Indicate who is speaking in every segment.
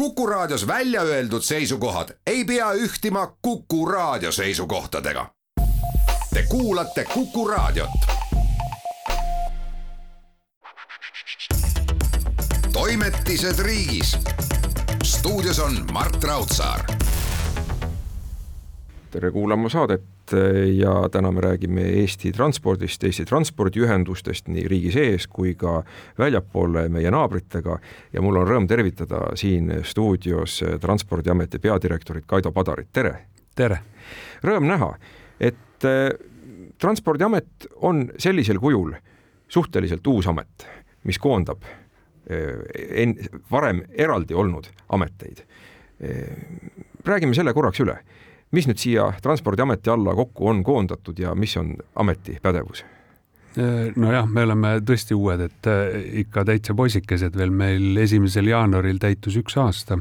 Speaker 1: Kuku Raadios välja öeldud seisukohad ei pea ühtima Kuku Raadio seisukohtadega. Te kuulate Kuku Raadiot. toimetised riigis. stuudios on Mart Raudsaar.
Speaker 2: tere kuulama saadet ja täna me räägime Eesti transpordist, Eesti transpordiühendustest nii riigi sees kui ka väljapoole meie naabritega ja mul on rõõm tervitada siin stuudios Transpordiameti peadirektorit Kaido Padarit, tere!
Speaker 3: tere!
Speaker 2: Rõõm näha, et äh, Transpordiamet on sellisel kujul suhteliselt uus amet, mis koondab en-, varem eraldi olnud ameteid. Räägime selle korraks üle mis nüüd siia Transpordiameti alla kokku on koondatud ja mis on ameti pädevus?
Speaker 3: nojah, me oleme tõesti uued, et äh, ikka täitsa poisikesed veel, meil esimesel jaanuaril täitus üks aasta.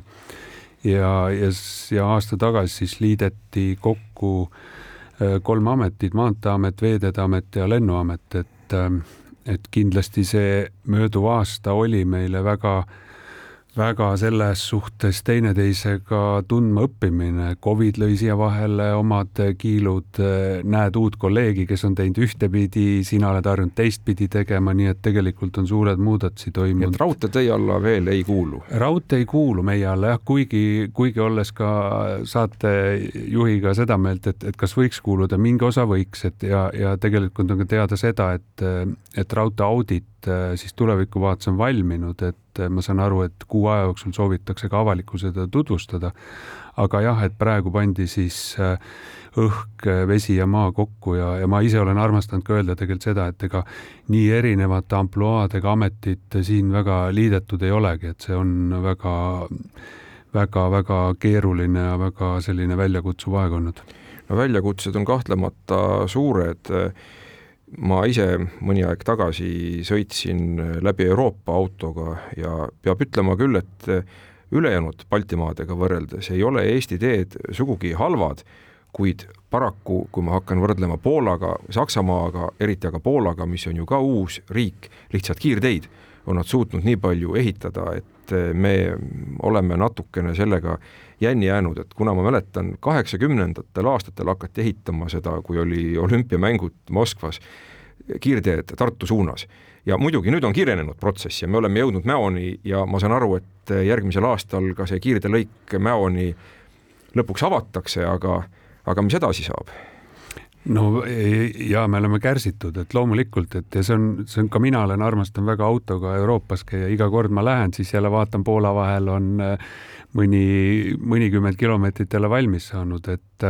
Speaker 3: Ja, ja, ja aasta tagasi siis liideti kokku äh, kolm ametit, Maanteeamet, Veeteede Amet ja Lennuamet, et, äh, et kindlasti see mööduv aasta oli meile väga äh, väga selles suhtes teineteisega tundma õppimine. Covid lõi siia vahele omad kiilud, näed uut kolleegi, kes on teinud ühtepidi, sina oled harjunud teistpidi tegema, nii et tegelikult on suured muudatusi toimunud.
Speaker 2: et raudtee teie alla veel ei kuulu?
Speaker 3: raudtee ei kuulu meie alla jah, kuigi, kuigi olles ka saatejuhiga seda meelt, et, et kas võiks kuuluda, mingi osa võiks, et ja, ja tegelikult on ka teada seda, et, et raudtee audit siis tulevikuvaates on valminud, et et ma saan aru, et kuu aja jooksul soovitakse ka avalikkusele tutvustada. aga jah, et praegu pandi siis äh, õhk, vesi ja maa kokku ja, ja ma ise olen armastanud ka öelda tegelikult seda, et ega nii erinevate ampluaadega ametit siin väga liidetud ei olegi, et see on väga väga-väga keeruline ja väga selline väljakutsuv aeg olnud.
Speaker 2: no väljakutsed on kahtlemata suured ma ise mõni aeg tagasi sõitsin läbi Euroopa autoga ja peab ütlema küll, et ülejäänud Baltimaadega võrreldes ei ole Eesti teed sugugi halvad, kuid paraku, kui ma hakkan võrdlema Poolaga, Saksamaaga, eriti aga Poolaga, mis on ju ka uus riik, lihtsalt kiirteid on nad suutnud nii palju ehitada, et me oleme natukene sellega jänni jäänud, et kuna ma mäletan, kaheksakümnendatel aastatel hakati ehitama seda, kui oli olümpiamängud Moskvas, kiirteed Tartu suunas. ja muidugi nüüd on kiirenenud protsess ja me oleme jõudnud Mäoni ja ma saan aru, et järgmisel aastal ka see kiirteelõik Mäoni lõpuks avatakse, aga, aga mis edasi saab?
Speaker 3: no ja me oleme kärsitud, et loomulikult, et ja see on, see on ka mina olen, armastan väga autoga Euroopas käia, iga kord ma lähen, siis jälle vaatan Poola vahel on mõni, mõnikümmend kilomeetrit jälle valmis saanud, et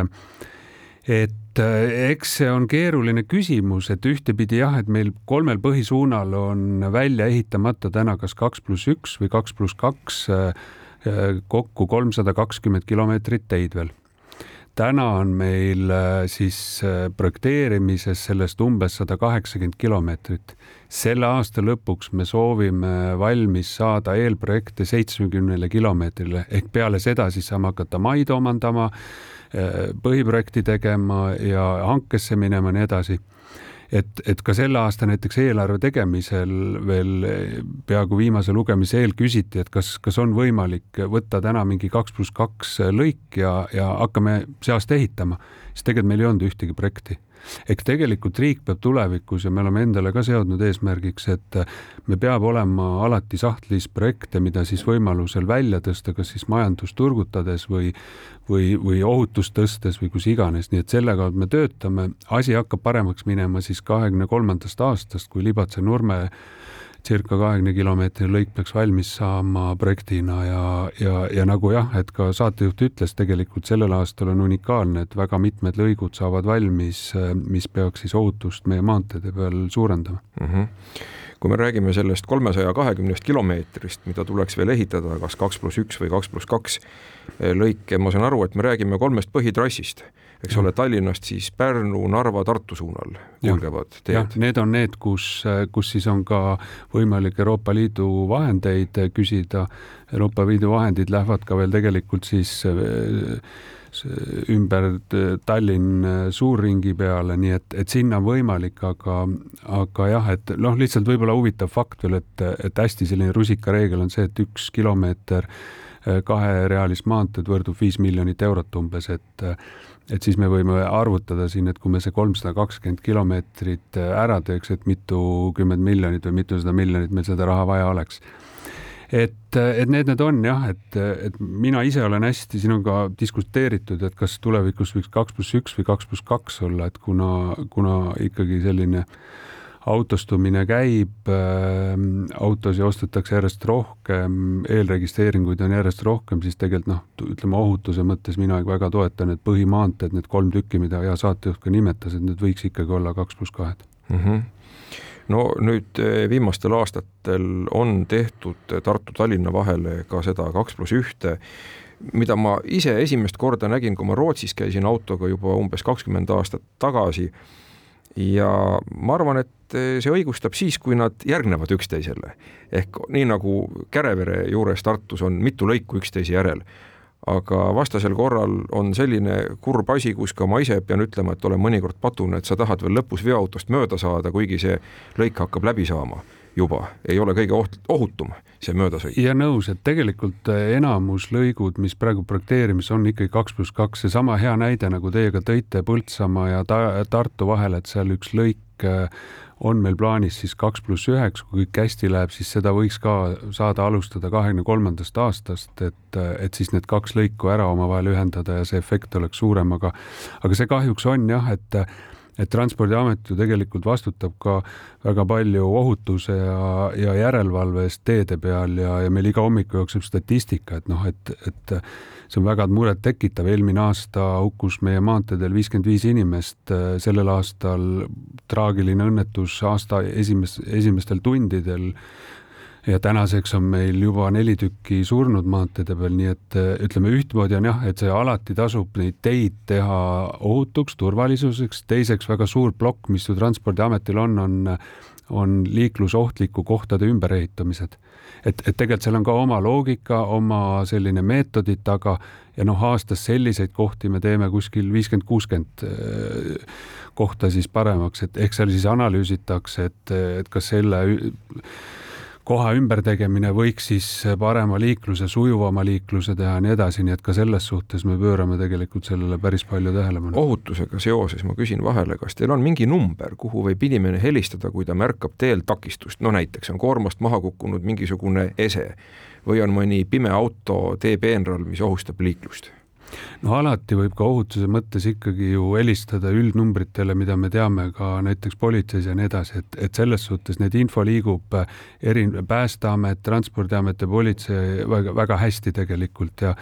Speaker 3: et eks see on keeruline küsimus, et ühtepidi jah, et meil kolmel põhisuunal on välja ehitamata täna kas kaks pluss üks või kaks pluss kaks, kokku kolmsada kakskümmend kilomeetrit teid veel täna on meil siis projekteerimises sellest umbes sada kaheksakümmend kilomeetrit. Selle aasta lõpuks me soovime valmis saada eelprojekte seitsmekümnele kilomeetrile. Ehk peale seda siis saame hakata maid omandama, äh, põhiprojekti tegema ja hankesse minema nii edasi. Et, et ka selle aasta näiteks eelarve tegemisel veel peaaegu viimase lugemise eel küsiti, et kas, kas on võimalik võtta täna mingi kaks pluss kaks lõik ja, ja hakkame see aasta ehitama, siis tegelikult meil ei olnud ühtegi projekti eks tegelikult riik peab tulevikus ja me oleme endale ka seadnud eesmärgiks, et me peab olema alati sahtlis projekte, mida siis võimalusel välja tõsta, kas siis majandust turgutades või, või, või ohutust tõstes või kus iganes, nii et selle kaudu me töötame. asi hakkab paremaks minema siis kahekümne kolmandast aastast, kui Libatse-Nurme circa kahekümne kilomeetri lõik peaks valmis saama projektina ja, ja, ja nagu jah, et ka saatejuht ütles, tegelikult sellel aastal on unikaalne, et väga mitmed lõigud saavad valmis, mis peaks siis ohutust meie maanteede peal suurendama mm.
Speaker 2: -hmm kui me räägime sellest kolmesaja kahekümnest kilomeetrist, mida tuleks veel ehitada, kas kaks pluss üks või kaks pluss kaks lõike, ma saan aru, et me räägime kolmest põhitrassist eks ole, Tallinnast siis Pärnu, Narva, Tartu suunal kulgevad teed.
Speaker 3: need on need, kus, kus siis on ka võimalik Euroopa Liidu vahendeid küsida. Euroopa Liidu vahendid lähevad ka veel tegelikult siis ümber Tallinn suurringi peale, nii et, et sinna on võimalik, aga, aga jah, et noh, lihtsalt võib-olla huvitav fakt veel, et, et hästi selline rusikareegel on see, et üks kilomeeter kaherealist maanteed võrdub viis miljonit eurot umbes, et et siis me võime arvutada siin, et kui me see kolmsada kakskümmend kilomeetrit ära teeks, et mitukümmend miljonit või mitusada miljonit meil seda raha vaja oleks. Et, et need need on jah, et, et mina ise olen hästi sinuga diskuteeritud, et kas tulevikus võiks kaks pluss üks või kaks pluss kaks olla, et kuna, kuna ikkagi selline autostumine käib äh,, autosid ostetakse järjest rohkem, eelregistreeringuid on järjest rohkem, siis tegelikult noh, ütleme ohutuse mõttes mina väga toetan, et põhimaanteed, need kolm tükki, mida hea saatejuht ka nimetas, et need võiks ikkagi olla kaks pluss kahed
Speaker 2: mm. -hmm no nüüd eh, viimastel aastatel on tehtud Tartu-Tallinna vahele ka seda kaks pluss ühte, mida ma ise esimest korda nägin, kui ma Rootsis käisin autoga juba umbes kakskümmend aastat tagasi. Ja ma arvan, et eh, see õigustab siis, kui nad järgnevad üksteisele. ehk nii nagu Kärevere juures Tartus on mitu lõiku üksteise järel aga vastasel korral on selline kurb asi, kus ka ma ise pean ütlema, et olen mõnikord patune, et sa tahad veel lõpus veoautost mööda saada, kuigi see lõik hakkab läbi saama juba, ei ole kõige oht-, ohutum see möödasõit.
Speaker 3: ja nõus, et tegelikult enamus lõigud, mis praegu projekteerimis on ikkagi kaks pluss kaks, seesama hea näide, nagu teie ka tõite Põltsamaa ja ta Tartu vahel, et seal üks lõik on meil plaanis siis kaks pluss üheks, kui kõik hästi läheb, siis seda võiks ka saada alustada kahekümne kolmandast aastast, et, et siis need kaks lõiku ära omavahel ühendada ja see efekt oleks suurem, aga aga see kahjuks on jah, et et Transpordiamet ju tegelikult vastutab ka väga palju ohutuse ja, ja järelevalve eest teede peal ja, ja meil iga hommik jookseb statistika, et noh, et, et see on väga murettekitav, eelmine aasta hukkus meie maanteedel viiskümmend viis inimest, sellel aastal traagiline õnnetus aasta esimes-, esimestel tundidel ja tänaseks on meil juba neli tükki surnud maanteede peal, nii et eh, ütleme ühtmoodi on jah, et see alati tasub neid teid teha ohutuks, turvalisuseks, teiseks väga suur plokk, mis ju Transpordiametil on, on on liiklusohtliku kohtade ümberehitamised. et, et tegelikult seal on ka oma loogika, oma selline meetodid taga ja noh, aastas selliseid kohti me teeme kuskil viiskümmend, kuuskümmend eh, kohta siis paremaks, et ehk seal siis analüüsitakse, et, et kas selle koha ümbertegemine võiks siis parema liikluse, sujuvama liikluse teha ja nii edasi, nii et ka selles suhtes me pöörame tegelikult sellele päris palju tähelepanu.
Speaker 2: ohutusega seoses ma küsin vahele, kas teil on mingi number, kuhu võib inimene helistada, kui ta märkab teel takistust, no näiteks on koormast maha kukkunud mingisugune ese või on mõni pime auto teepeenral, mis ohustab liiklust
Speaker 3: no alati võib ka ohutuse mõttes ikkagi ju helistada üldnumbritele, mida me teame ka näiteks politseis ja nii edasi, et, et selles suhtes need info liigub eri, Päästeamet, Transpordiamet ja politsei väga, väga hästi tegelikult ja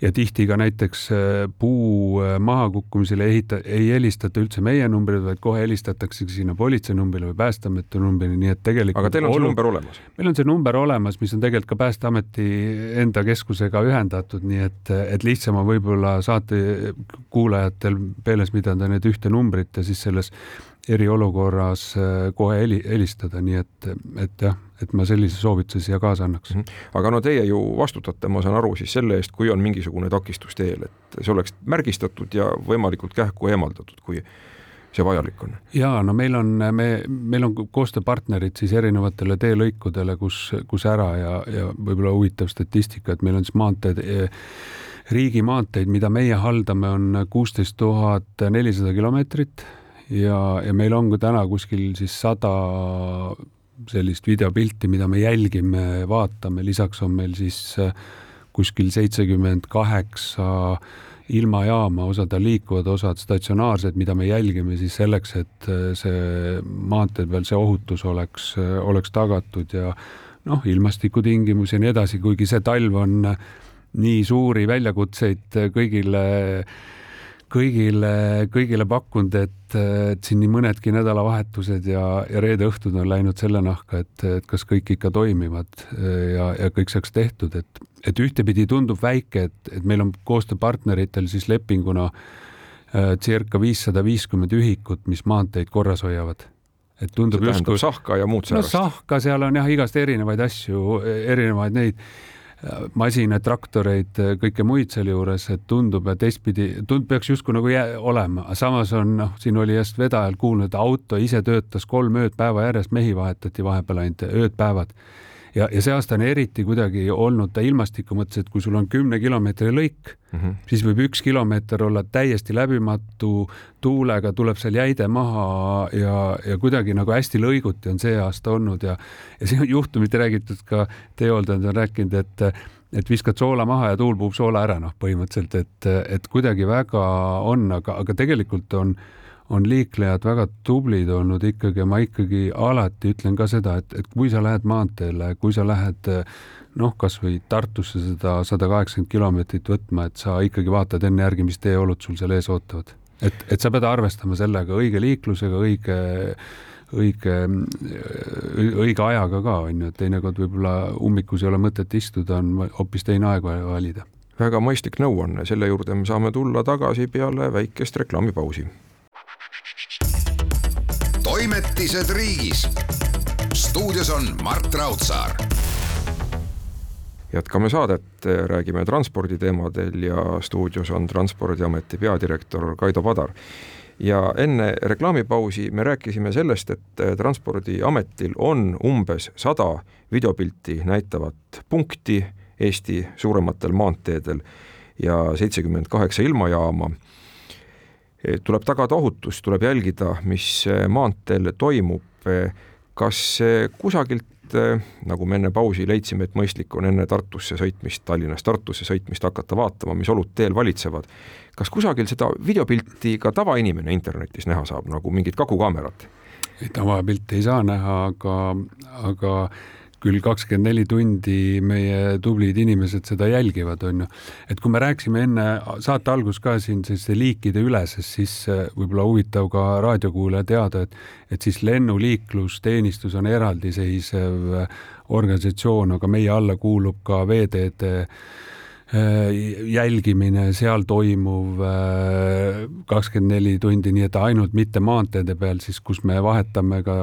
Speaker 3: ja tihti ka näiteks äh, puu äh, mahakukkumisele ehita-, ei helistata üldse meie numbrile, vaid kohe helistataksegi sinna politsei numbrile või Päästeameti numbrile, nii et tegelikult
Speaker 2: aga teil on olu... see number olemas?
Speaker 3: meil on see number olemas, mis on tegelikult ka Päästeameti enda keskusega ühendatud, nii et, et lihtsam on võib-olla saate kuulajatel meeles pidada need ühte numbrit ja siis selles eriolukorras äh, kohe heli-, helistada, nii et, et jah, et ma sellise soovituse siia kaasa annaks.
Speaker 2: -hmm. aga no teie ju vastutate, ma saan aru, siis selle eest, kui on mingisugune takistus teel, et see oleks märgistatud ja võimalikult kähku eemaldatud, kui see vajalik on?
Speaker 3: ja no meil on, me, meil on koostööpartnerid siis erinevatele teelõikudele, kus, kus ära ja, ja võib-olla huvitav statistika, et meil on siis maanteed riigimaanteid, mida meie haldame, on kuusteist tuhat nelisada kilomeetrit ja, ja meil on ka täna kuskil siis sada sellist videopilti, mida me jälgime, vaatame, lisaks on meil siis äh, kuskil seitsekümmend kaheksa ilmajaama, osad on liikuvad, osad statsionaarsed, mida me jälgime siis selleks, et äh, see maantee peal see ohutus oleks, äh, oleks tagatud ja noh, ilmastikutingimus ja nii edasi, kuigi see talv on nii suuri väljakutseid kõigile kõigile, kõigile pakkunud, et, et siin nii mõnedki nädalavahetused ja, ja reede õhtud on läinud selle nahka, et, et kas kõik ikka toimivad ja, ja kõik saaks tehtud, et, et ühtepidi tundub väike, et, et meil on koostööpartneritel siis lepinguna äh, circa viissada viiskümmend ühikut, mis maanteid korras hoiavad
Speaker 2: et tundub justkui sahka ja muud
Speaker 3: säärast. no sahka, seal on jah igast erinevaid asju, erinevaid neid masinaid, traktoreid, kõike muid sealjuures, et tundub, et teistpidi, tund-, peaks justkui nagu jää, olema, samas on noh, siin oli just vedajal kuulnud, auto ise töötas kolm ööd päeva järjest, mehi vahetati vahepeal ainult ööd-päevad. Ja, ja see aasta on eriti kuidagi olnud ta ilmastiku mõttes, et kui sul on kümne kilomeetri lõik mm, -hmm. siis võib üks kilomeeter olla täiesti läbimatu, tuulega tuleb seal jäide maha ja, ja kuidagi nagu hästi lõiguti on see aasta olnud ja, ja siin on juhtumiti räägitud ka, Teo Oldand on rääkinud, et et viskad soola maha ja tuul puhub soola ära, noh, põhimõtteliselt, et, et kuidagi väga on, aga, aga tegelikult on äh, on liiklejad väga tublid olnud ikkagi ja ma ikkagi alati ütlen ka seda, et, et kui sa lähed maanteele, kui sa lähed noh, kasvõi Tartusse seda sada kaheksakümmend kilomeetrit võtma, et sa ikkagi vaatad enne järgi, mis teeolud sul seal ees ootavad. et, et sa pead arvestama sellega õige liiklusega, õige, õige, õige ajaga ka, on ju, et teinekord võib-olla ummikus ei ole mõtet istuda, on hoopis teine aeg valida.
Speaker 2: väga mõistlik nõuanne, selle juurde me saame tulla tagasi peale väikest reklaamipausi
Speaker 1: toimetised riigis. stuudios on Mart Raudsaar.
Speaker 2: jätkame saadet, räägime transporditeemadel ja stuudios on Transpordiameti peadirektor Kaido Padar ja enne reklaamipausi me rääkisime sellest, et Transpordiametil on umbes sada videopilti näitavat punkti Eesti suurematel maanteedel ja seitsekümmend kaheksa ilmajaama tuleb tagada ohutus, tuleb jälgida, mis maanteel toimub. kas kusagilt, nagu me enne pausi leidsime, et mõistlik on enne Tartusse sõitmist, Tallinnast Tartusse sõitmist hakata vaatama, mis olud teel valitsevad, kas kusagil seda videopilti ka tavainimene internetis näha saab, nagu mingit kakukaamerat?
Speaker 3: tavapilti ei saa näha, aga, aga küll kakskümmend neli tundi meie tublid inimesed seda jälgivad, on ju. et kui me rääkisime enne saate algust ka siin selliste liikide ülesest, siis äh, võib-olla huvitav ka raadiokuulaja teada, et et siis lennuliiklusteenistus on eraldiseisev äh, organisatsioon, aga meie alla kuulub ka veeteede jälgimine, seal toimuv äh, kakskümmend neli tundi, nii et ainult mitte maanteede peal siis, kus me vahetame ka,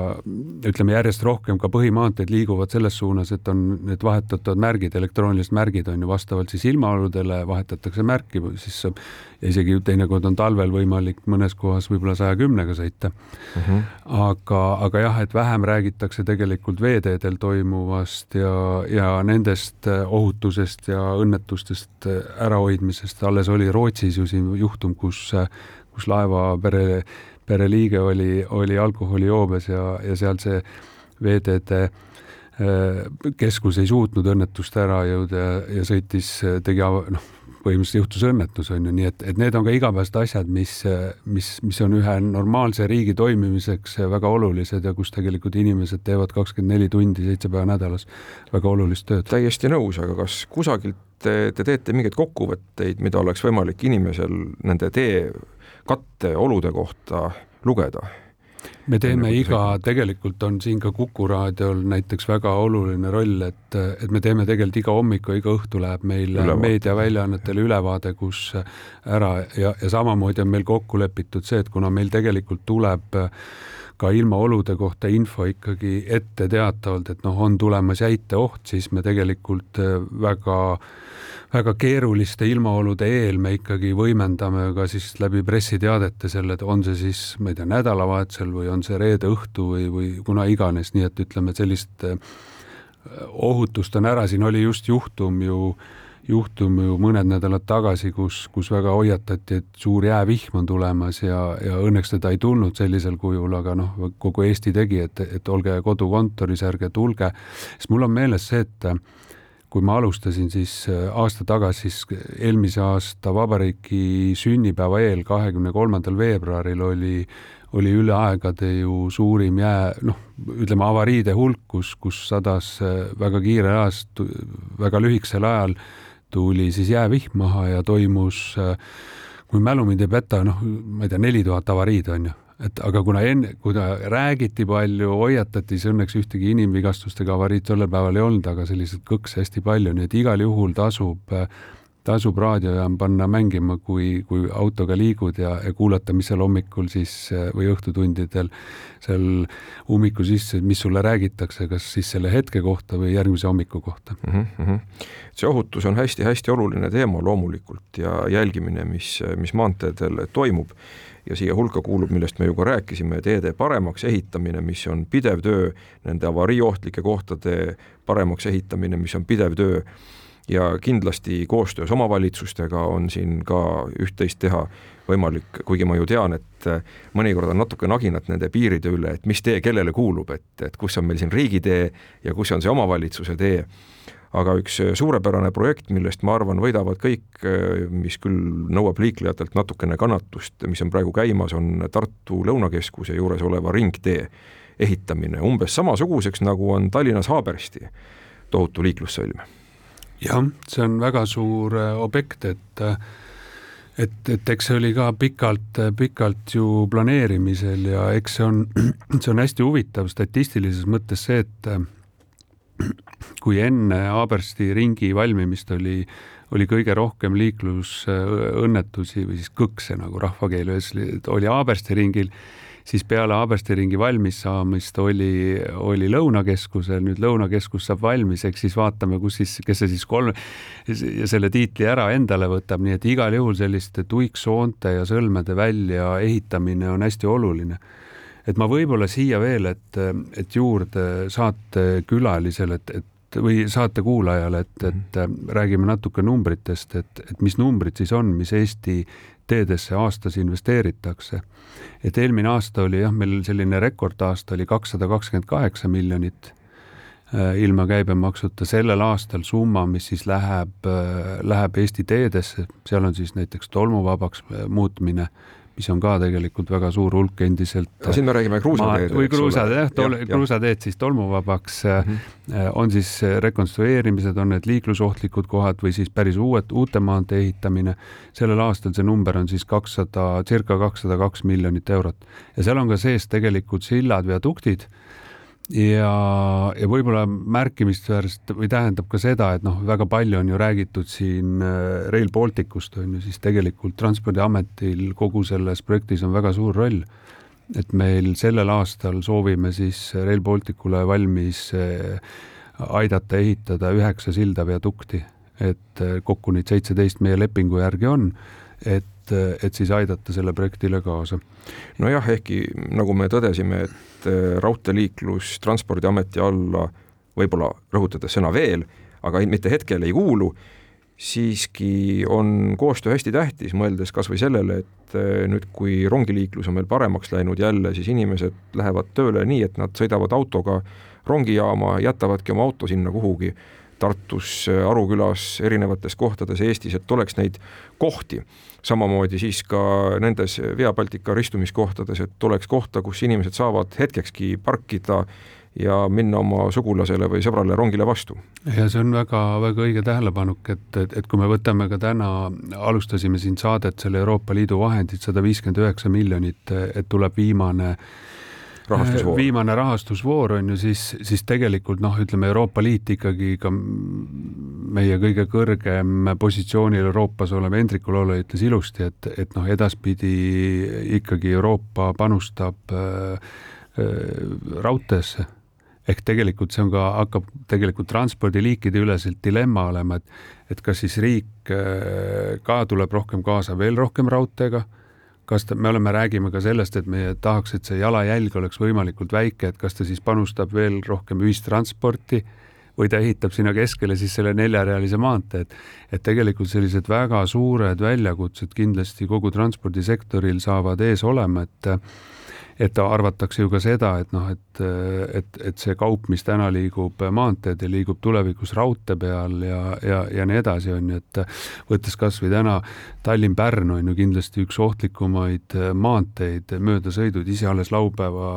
Speaker 3: ütleme järjest rohkem ka põhimaanteed liiguvad selles suunas, et on need vahetatavad märgid, elektroonilised märgid on ju vastavalt siis ilmaoludele vahetatakse märki, siis saab ja isegi teinekord on talvel võimalik mõnes kohas võib-olla saja kümnega sõita mm. -hmm. aga, aga jah, et vähem räägitakse tegelikult veeteedel toimuvast ja, ja nendest ohutusest ja õnnetustest õnnetustest äh, ärahoidmisest, alles oli Rootsis ju siin juhtum, kus, äh, kus laevapere, pereliige oli, oli alkoholijoobes ja, ja seal see veeteede äh, keskus ei suutnud õnnetust ära jõuda ja, ja sõitis, tegi noh, põhimõtteliselt juhtus õnnetus, on ju, nii et, et need on ka igapäevased asjad, mis, mis, mis on ühe normaalse riigi toimimiseks väga olulised ja kus tegelikult inimesed teevad kakskümmend neli tundi, seitse päeva nädalas väga olulist tööd.
Speaker 2: täiesti nõus, aga kas kusagilt te, te teete mingeid kokkuvõtteid, mida oleks võimalik inimesel nende tee katteolude kohta lugeda?
Speaker 3: Me teeme iga, tegelikult on siin ka Kuku raadiol näiteks väga oluline roll, et, et me teeme tegelikult iga hommiku, iga õhtu läheb meil meediaväljaannetele ülevaade, kus ära ja, ja samamoodi on meil kokku lepitud see, et kuna meil tegelikult tuleb ka ilmaolude kohta info ikkagi ette teatavalt, et noh, on tulemas jäiteoht, siis me tegelikult väga äh, väga keeruliste ilmaolude eel me ikkagi võimendame ka siis läbi pressiteadete selle, on see siis, ma ei tea, nädalavahetusel või on see reede õhtu või, või kuna iganes, nii et ütleme, et sellist äh, ohutust on ära, siin oli just juhtum ju, juhtum ju mõned nädalad tagasi, kus, kus väga hoiatati, et suur jäävihm on tulemas ja, ja õnneks teda ei tulnud sellisel kujul, aga noh, kogu Eesti tegi, et, et olge kodukontoris, ärge tulge, sest mul on meeles see, et kui ma alustasin siis äh, aasta tagasi, siis eelmise aasta vabariigi sünnipäeva eel, kahekümne kolmandal veebruaril oli, oli üle aegade ju suurim jää, noh, ütleme avariide hulk, kus, kus sadas äh, väga kiire ajas, väga lühikesel ajal tuli siis jäävihm maha ja toimus, äh, kui mälu mind ei peta, noh, ma ei tea, neli tuhat avariid on ju. Et aga kuna enne, kui ta räägiti palju, hoiatati, siis õnneks ühtegi inimvigastustega avariid tollel päeval ei olnud, aga selliseid kõkse hästi palju, nii et igal juhul tasub, tasub raadiojaam panna mängima, kui, kui autoga liigud ja, ja kuulata, mis seal hommikul siis või õhtutundidel seal ummiku sisse, mis sulle räägitakse, kas siis selle hetke kohta või järgmise hommiku kohta mm.
Speaker 2: -hmm. see ohutus on hästi-hästi oluline teema loomulikult ja jälgimine, mis, mis maanteedel toimub ja siia hulka kuulub, millest me ju ka rääkisime, teede paremaks ehitamine, mis on pidev töö, nende avariiohtlike kohtade paremaks ehitamine, mis on pidev töö ja kindlasti koostöös omavalitsustega on siin ka üht-teist teha võimalik, kuigi ma ju tean, et mõnikord on natuke naginat nende piiride üle, et mis tee kellele kuulub, et, et kus on meil siin riigitee ja kus on see omavalitsuse tee aga üks äh, suurepärane projekt, millest ma arvan, võidavad kõik, äh, mis küll nõuab liiklejatelt natukene kannatust, mis on praegu käimas, on Tartu Lõunakeskuse juures oleva ringtee ehitamine umbes samasuguseks, nagu on Tallinnas Haabersti tohutu liiklussõlm.
Speaker 3: Jah, see on väga suur äh, objekt, et et, et eks see oli ka pikalt, pikalt ju planeerimisel ja eks see on, see on hästi huvitav statistilises mõttes see, et kui enne Haabersti ringi valmimist oli, oli kõige rohkem liiklusõnnetusi või siis kõkse, nagu rahvakeeles oli Haabersti ringil, siis peale Haabersti ringi valmis saamist oli, oli Lõunakeskusel, nüüd Lõunakeskus saab valmis, eks siis vaatame, kus siis, kes see siis kolm, selle tiitli ära endale võtab, nii et igal juhul selliste tuiksoonte ja sõlmede väljaehitamine on hästi oluline et ma võib-olla siia veel, et, et juurde saatekülalisele, et, et või saatekuulajale, et, et mhm. räägime natuke numbritest, et, et mis numbrid siis on, mis Eesti teedesse aastas investeeritakse. et eelmine aasta oli jah, meil selline rekordaasta oli kakssada kakskümmend kaheksa miljonit äh, ilma käibemaksuta, sellel aastal summa, mis siis läheb äh,, läheb Eesti teedesse, seal on siis näiteks tolmuvabaks äh, muutmine mis on ka tegelikult väga suur hulk endiselt.
Speaker 2: siin me räägime kruusateed.
Speaker 3: või kruusad jah, kruusateed siis tolmuvabaks mm, -hmm. on siis rekonstrueerimised, on need liiklusohtlikud kohad või siis päris uued, uute maantee ehitamine. sellel aastal see number on siis kakssada, circa kakssada kaks miljonit eurot ja seal on ka sees tegelikult sillad, viaduktid ja, ja võib-olla märkimisväärselt või tähendab ka seda, et noh, väga palju on ju räägitud siin äh, Rail Balticust on ju, siis tegelikult Transpordiametil kogu selles projektis on väga suur roll. et meil sellel aastal soovime siis Rail Balticule valmis äh, aidata ehitada üheksa silda viadukti, et äh, kokku neid seitseteist meie lepingu järgi on, et et siis aidata selle projektile kaasa.
Speaker 2: nojah, ehkki nagu me tõdesime, et äh, raudteeliiklus Transpordiameti alla võib-olla rõhutades sõna veel, aga mitte hetkel ei kuulu, siiski on koostöö hästi tähtis, mõeldes kas või sellele, et äh, nüüd, kui rongiliiklus on meil paremaks läinud jälle, siis inimesed lähevad tööle nii, et nad sõidavad autoga rongijaama, jätavadki oma auto sinna kuhugi Tartus, Aru külas, erinevates kohtades Eestis, et oleks neid kohti. samamoodi siis ka nendes Via Baltica ristumiskohtades, et oleks kohta, kus inimesed saavad hetkekski parkida ja minna oma sugulasele või sõbrale rongile vastu.
Speaker 3: ja see on väga-väga õige tähelepanuk, et, et, et kui me võtame ka täna, alustasime siin saadet selle Euroopa Liidu vahendid, sada viiskümmend üheksa miljonit, et tuleb viimane äh,
Speaker 2: rahastusvoor.
Speaker 3: viimane rahastusvoor on ju siis, siis tegelikult noh, ütleme Euroopa Liit ikkagi ka meie kõige kõrgem positsioonil Euroopas olev Hendrik Ulolo ütles ilusti, et, et noh, edaspidi ikkagi Euroopa panustab äh, äh, raudteesse ehk tegelikult see on ka, hakkab tegelikult transpordiliikide üleselt dilemma olema, et et kas siis riik äh, ka tuleb rohkem kaasa veel rohkem raudteega kas ta, me oleme, räägime ka sellest, et meie tahaks, et see jalajälg oleks võimalikult väike, et kas ta siis panustab veel rohkem ühistransporti või ta ehitab sinna keskele siis selle neljarealise maantee, et et tegelikult sellised väga suured väljakutsed kindlasti kogu transpordisektoril saavad ees olema, et et arvatakse ju ka seda, et noh, et, et, et see kaup, mis täna liigub maanteedel, liigub tulevikus raudtee peal ja, ja, ja nii edasi, on ju, et võttes kas või täna Tallinn-Pärn on ju kindlasti üks ohtlikumaid maanteid, möödasõidud, ise alles laupäeva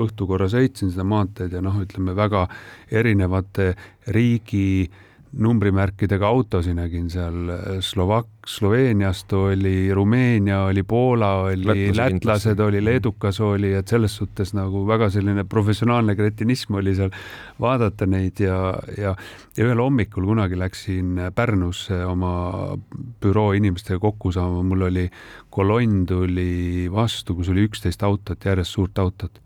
Speaker 3: õhtu korra sõitsin seda maanteed ja noh, ütleme väga erinevate riigi numbrimärkidega autosid nägin seal Slovak-, Sloveeniast oli, Rumeenia oli, Poola oli, lätlased oli, leedukas oli, et selles suhtes nagu väga selline professionaalne kretinism oli seal vaadata neid ja, ja, ja ühel hommikul kunagi läksin Pärnusse oma büroo inimestega kokku saama, mul oli kolonn tuli vastu, kus oli üksteist autot, järjest suurt autot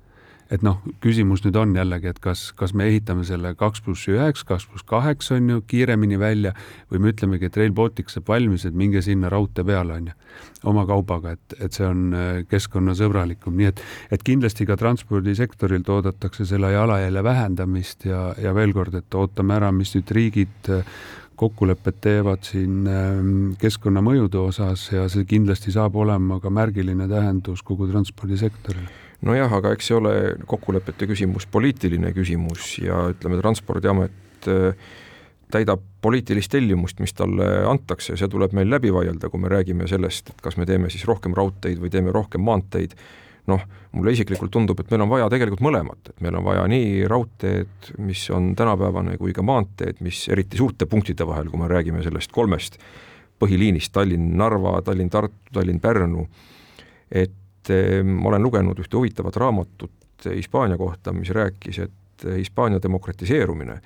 Speaker 3: et noh, küsimus nüüd on jällegi, et kas, kas me ehitame selle kaks pluss üheks, kaks pluss kaheks on ju kiiremini välja või me ütlemegi, et Rail Baltic saab valmis, et minge sinna raudtee peale on ju, oma kaubaga, et, et see on äh, keskkonnasõbralikum, nii et, et kindlasti ka transpordisektorilt oodatakse selle jalajälje vähendamist ja, ja veel kord, et ootame ära, mis nüüd riigid äh, kokkulepped teevad siin ähm, keskkonnamõjude osas ja see kindlasti saab olema ka märgiline tähendus kogu transpordisektorile
Speaker 2: nojah, aga eks see ole kokkulepete küsimus, poliitiline küsimus ja ütleme, Transpordiamet äh, täidab poliitilist tellimust, mis talle antakse, see tuleb meil läbi vaielda, kui me räägime sellest, et kas me teeme siis rohkem raudteid või teeme rohkem maanteid, noh, mulle isiklikult tundub, et meil on vaja tegelikult mõlemat, et meil on vaja nii raudteed, mis on tänapäevane, kui ka maanteed, mis eriti suurte punktide vahel, kui me räägime sellest kolmest põhiliinist, Tallinn-Narva, Tallinn-Tartu, Tallinn-Pärnu, et et ma olen lugenud ühte huvitavat raamatut Hispaania kohta, mis rääkis, et Hispaania demokratiseerumine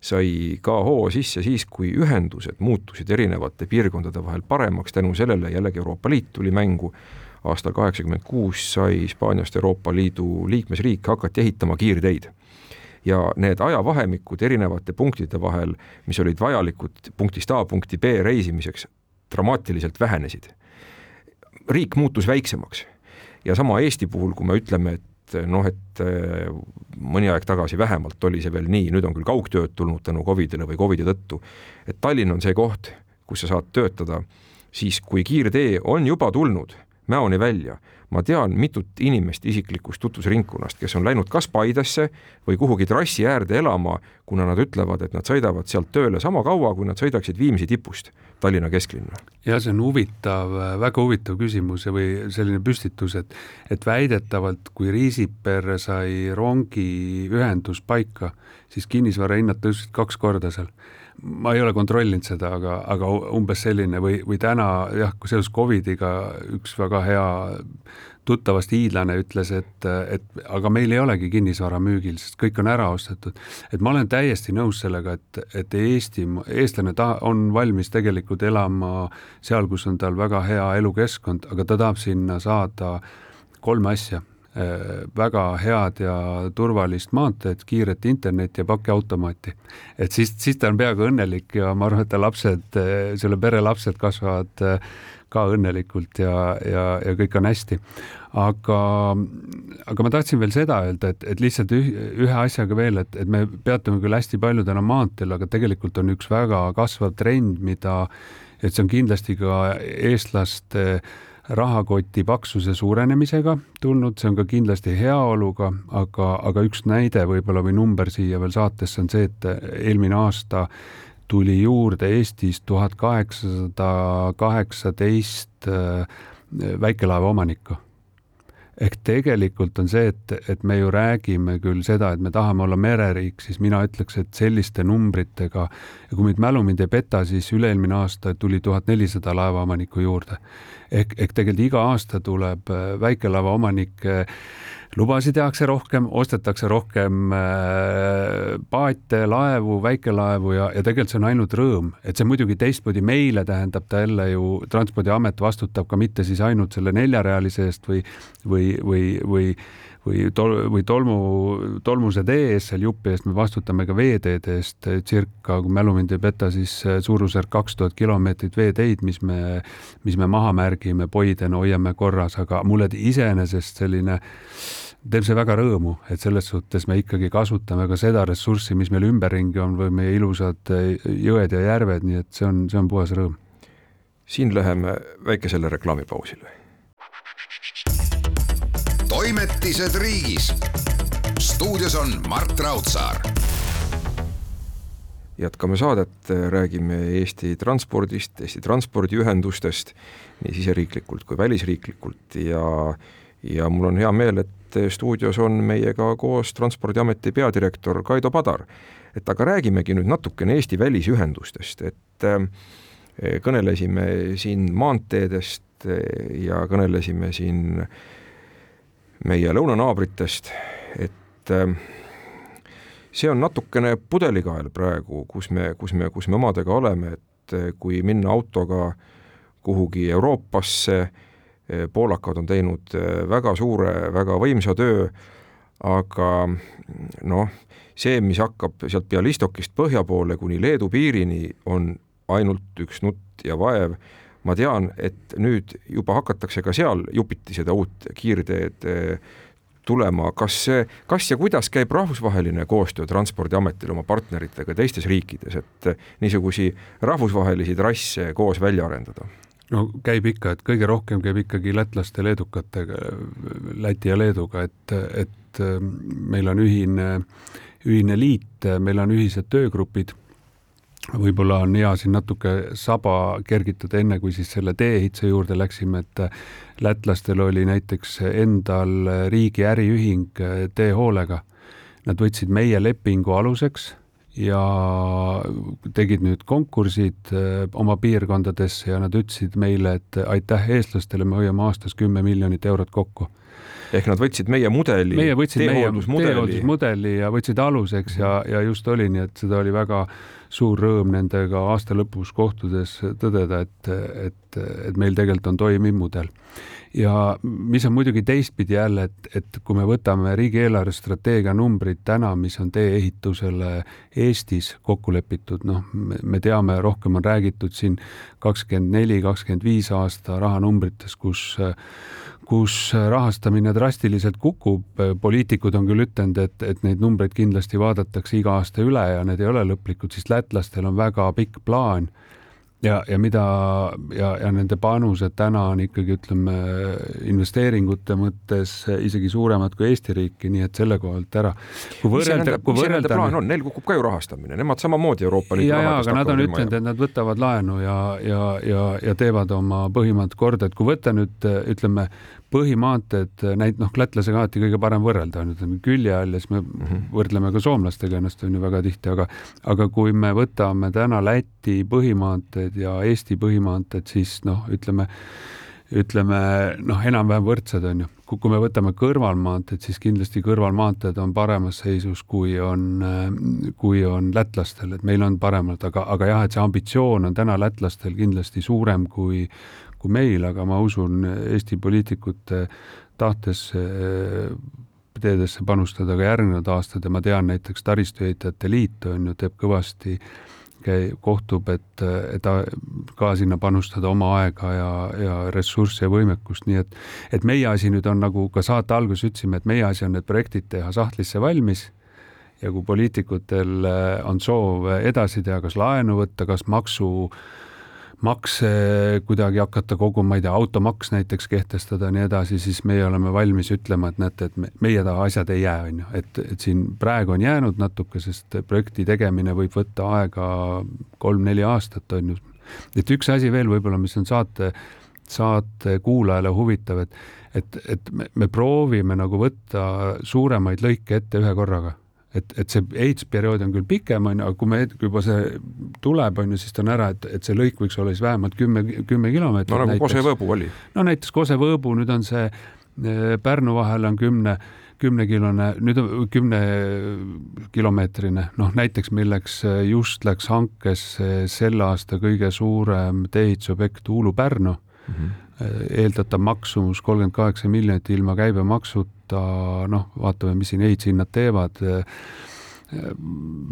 Speaker 2: sai ka hoo sisse siis, kui ühendused muutusid erinevate piirkondade vahel paremaks, tänu sellele jällegi Euroopa Liit tuli mängu, aastal kaheksakümmend kuus sai Hispaaniast Euroopa Liidu liikmesriik, hakati ehitama kiirteid. ja need ajavahemikud erinevate punktide vahel, mis olid vajalikud punktist A punkti B reisimiseks, dramaatiliselt vähenesid. riik muutus väiksemaks ja sama Eesti puhul, kui me ütleme, et noh, et äh, mõni aeg tagasi vähemalt oli see veel nii, nüüd on küll kaugtööd tulnud tänu Covidile või Covidi tõttu, et Tallinn on see koht, kus sa saad töötada siis, kui kiirtee on juba tulnud Mäoni välja ma tean mitut inimest isiklikust tutvusringkonnast, kes on läinud kas Paidesse või kuhugi trassi äärde elama, kuna nad ütlevad, et nad sõidavad sealt tööle sama kaua, kui nad sõidaksid Viimsi tipust Tallinna kesklinna.
Speaker 3: ja see on huvitav, väga huvitav küsimus või selline püstitus, et et väidetavalt, kui Riisiperre sai rongiühendus paika, siis kinnisvarahinnad tõusid kaks korda seal ma ei ole kontrollinud seda, aga, aga umbes selline või, või täna jah, seoses Covidiga üks väga hea tuttavast hiidlane ütles, et, et aga meil ei olegi kinnisvara müügil, sest kõik on ära ostetud. et ma olen täiesti nõus sellega, et, et Eesti, eestlane ta on valmis tegelikult elama seal, kus on tal väga hea elukeskkond, aga ta tahab sinna saada kolme asja väga head ja turvalist maanteed, kiiret internetti ja pakiautomaati. et siis, siis ta on peaaegu õnnelik ja ma arvan, et ta lapsed, äh, selle pere lapsed kasvavad äh, ka õnnelikult ja, ja, ja kõik on hästi. aga, aga ma tahtsin veel seda öelda, et, et lihtsalt üh, ühe asjaga veel, et, et me peatume küll hästi palju täna maanteel, aga tegelikult on üks väga kasvav trend, mida, et see on kindlasti ka eestlaste äh, rahakoti paksuse suurenemisega. Tulnud, see on ka kindlasti heaoluga, aga, aga üks näide võib-olla või number siia veel saatesse on see, et eelmine aasta tuli juurde Eestis tuhat kaheksasada kaheksateist äh, väikelaeva omanikku ehk tegelikult on see, et, et me ju räägime küll seda, et me tahame olla mereriik, siis mina ütleks, et selliste numbritega ja kui mind mälu mind ei peta, siis üle-eelmine aasta tuli tuhat nelisada laevaomanikku juurde. ehk, ehk tegelikult iga aasta tuleb äh, väikelaeva omanikke äh, lubasid tehakse rohkem, ostetakse rohkem äh, paate, laevu, väikelaevu ja, ja tegelikult see on ainult rõõm, et see muidugi teistpidi meile tähendab ta jälle ju, Transpordiamet vastutab ka mitte siis ainult selle neljarealise eest või, või, või, või või tol-, või tolmu, tolmuse tee eest seal jupi eest, me vastutame ka veeteede eest circa, kui mälu mind ei peta, siis suurusjärk kaks tuhat kilomeetrit veeteid, mis me, mis me maha märgime, poidena hoiame korras, aga mulle iseenesest selline äh, teeb see väga rõõmu, et selles suhtes me ikkagi kasutame ka seda ressurssi, mis meil ümberringi on või meie ilusad eh, jõed ja järved, nii et see on, see on puhas rõõm.
Speaker 2: siin läheme väikesele reklaamipausile.
Speaker 1: Toimetised riigis. stuudios on Mart Raudsaar
Speaker 2: jätkame saadet, räägime Eesti transpordist, Eesti transpordiühendustest nii siseriiklikult kui välisriiklikult ja ja mul on hea meel, et stuudios on meiega koos Transpordiameti peadirektor Kaido Padar. et aga räägimegi nüüd natukene Eesti välisühendustest, et äh, kõnelesime siin maanteedest ja kõnelesime siin meie lõunanaabritest, et see on natukene pudelikael praegu, kus me, kus me, kus me omadega oleme, et kui minna autoga kuhugi Euroopasse, poolakad on teinud väga suure, väga võimsa töö, aga noh, see, mis hakkab sealt Bialystokist põhja poole kuni Leedu piirini, on ainult üks nutt ja vaev. Ma tean, et nüüd juba hakatakse ka seal jupiti seda uut kiirteed tulema, kas kas ja kuidas käib rahvusvaheline koostöö Transpordiametil oma partneritega teistes riikides, et niisugusi rahvusvahelisi trasse koos välja arendada?
Speaker 3: no käib ikka, et kõige rohkem käib ikkagi lätlaste, leedukatega, Läti ja Leeduga, et, et meil on ühine, ühine liit, meil on ühised töögrupid võib-olla on hea siin natuke saba kergitada, enne kui siis selle tee-ehituse juurde läksime, et lätlastel oli näiteks endal riigi äriühing teehoolega. Nad võtsid meie lepingu aluseks ja tegid nüüd konkursid eh, oma piirkondadesse ja nad ütlesid meile, et aitäh eestlastele, me hoiame aastas kümme miljonit eurot kokku
Speaker 2: ehk nad võtsid meie mudeli,
Speaker 3: meie võtsid meie teehooldusmudeli ja võtsid aluseks ja, ja just oli nii, et seda oli väga suur rõõm nendega aasta lõpus kohtudes tõdeda, et, et, et meil tegelikult on toimiv mudel. ja mis on muidugi teistpidi jälle, et, et kui me võtame riigieelarve strateegia numbrid täna, mis on tee-ehitusele Eestis kokku lepitud, noh, me teame, rohkem on räägitud siin kakskümmend neli, kakskümmend viis aasta rahanumbritest, kus kus rahastamine drastiliselt kukub, poliitikud on küll ütelnud, et, et neid numbreid kindlasti vaadatakse iga aasta üle ja need ei ole lõplikud, siis lätlastel on väga pikk plaan ja, ja mida ja, ja nende panused täna on ikkagi ütleme investeeringute mõttes isegi suuremad kui Eesti riiki, nii et selle koha pealt ära.
Speaker 2: kui võrrelda, kui võrrelda. plaan on, neil kukub ka ju rahastamine, nemad samamoodi Euroopa Liidu
Speaker 3: ja aga nad on ütelnud, et nad võtavad laenu ja, ja, ja, ja teevad oma põhimõtted korda, et kui võtta nüüd ütleme põhimaanteed, näit-, noh, lätlasega alati kõige parem võrrelda on ju, külje all ja siis me mm -hmm. võrdleme ka soomlastega ennast on ju väga tihti, aga aga kui me võtame täna Läti põhimaanteed ja Eesti põhimaanteed, siis noh, ütleme, ütleme noh, enam-vähem võrdsed on ju. kui me võtame kõrvalmaanteed, siis kindlasti kõrvalmaanteed on paremas seisus, kui on, kui on lätlastel, et meil on paremad, aga, aga jah, et see ambitsioon on täna lätlastel kindlasti suurem kui kui meil, aga ma usun Eesti poliitikute tahtesse teedesse panustada ka järgnevad aastad ja ma tean näiteks Taristuehitajate Liit on ju, teeb kõvasti, kohtub, et, et ka sinna panustada oma aega ja, ja ressurssi ja võimekust, nii et, et meie asi nüüd on nagu ka saate alguses ütlesime, et meie asi on need projektid teha sahtlisse valmis ja kui poliitikutel on soov edasi teha, kas laenu võtta, kas maksu äh, makse kuidagi hakata koguma, ma ei tea, automaks näiteks kehtestada ja nii edasi, siis meie oleme valmis ütlema, et näete, et me, meie taha asjad ei jää, on ju, et, et siin praegu on jäänud natuke, sest projekti tegemine võib võtta aega kolm-neli aastat, on ju. et üks asi veel võib-olla, mis on saate, saate kuulajale huvitav, et, et, et me, me proovime nagu võtta suuremaid lõike ette ühe korraga et, et see ehitusperiood on küll pikem, on ju, aga kui me, kui juba see tuleb, on ju, siis ta on ära, et, et see lõik võiks olla siis vähemalt kümme, kümme kilomeetrit.
Speaker 2: no nagu Kose-Võõbu oli.
Speaker 3: no näiteks Kose-Võõbu, nüüd on see eh, Pärnu vahel on kümne, kümnekilone, nüüd on kümne kilomeetrine, noh näiteks milleks just läks hankesse selle aasta kõige suurem tee-ehitusobjekt Uulu-Pärnu mm. -hmm eeldatav maksumus kolmkümmend kaheksa miljonit ilma käibemaksuta, noh, vaatame, mis siin ehitushinnad teevad,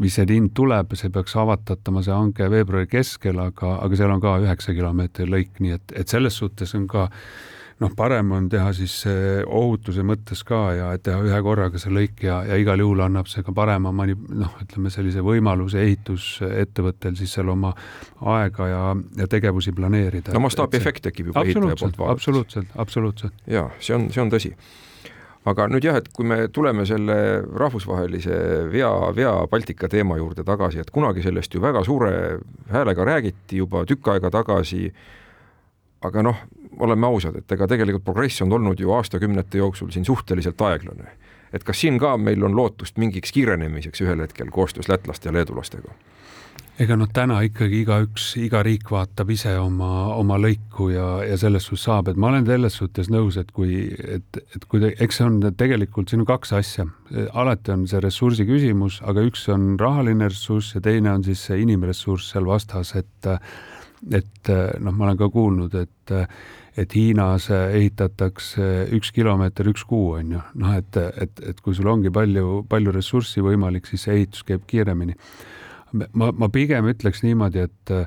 Speaker 3: mis see hind tuleb, see peaks avatatama, see hange veebruari keskel, aga, aga seal on ka üheksa kilomeetri lõik, nii et, et selles suhtes on ka äh, noh, parem on teha siis ohutuse mõttes ka ja teha ühe korraga see lõik ja, ja igal juhul annab see ka parema mani-, noh, ütleme sellise võimaluse ehitusettevõttel siis seal oma aega ja, ja tegevusi planeerida.
Speaker 2: no mastaabiefekt tekib juba ehitaja poolt vaadates.
Speaker 3: absoluutselt, absoluutselt.
Speaker 2: jaa, see on, see on tõsi aga nüüd jah, et kui me tuleme selle rahvusvahelise vea, Via Baltica teema juurde tagasi, et kunagi sellest ju väga suure häälega räägiti juba tükk aega tagasi, aga noh, oleme ausad, et ega tegelikult progress on olnud ju aastakümnete jooksul siin suhteliselt aeglane. et kas siin ka meil on lootust mingiks kiirenemiseks ühel hetkel koostöös lätlaste ja leedulastega?
Speaker 3: ega noh, täna ikkagi igaüks, iga riik vaatab ise oma, oma lõiku ja, ja selles suhtes saab, et ma olen selles suhtes nõus, et kui, et, et kui te, eks see on tegelikult, siin on kaks asja. alati on see ressursi küsimus, aga üks on rahaline ressurss ja teine on siis see inimressurss seal vastas, et et noh, ma olen ka kuulnud, et et Hiinas ehitatakse üks kilomeeter üks kuu, on ju, noh, et, et, et kui sul ongi palju, palju ressurssi võimalik, siis see ehitus käib kiiremini. Ma, ma pigem ütleks niimoodi, et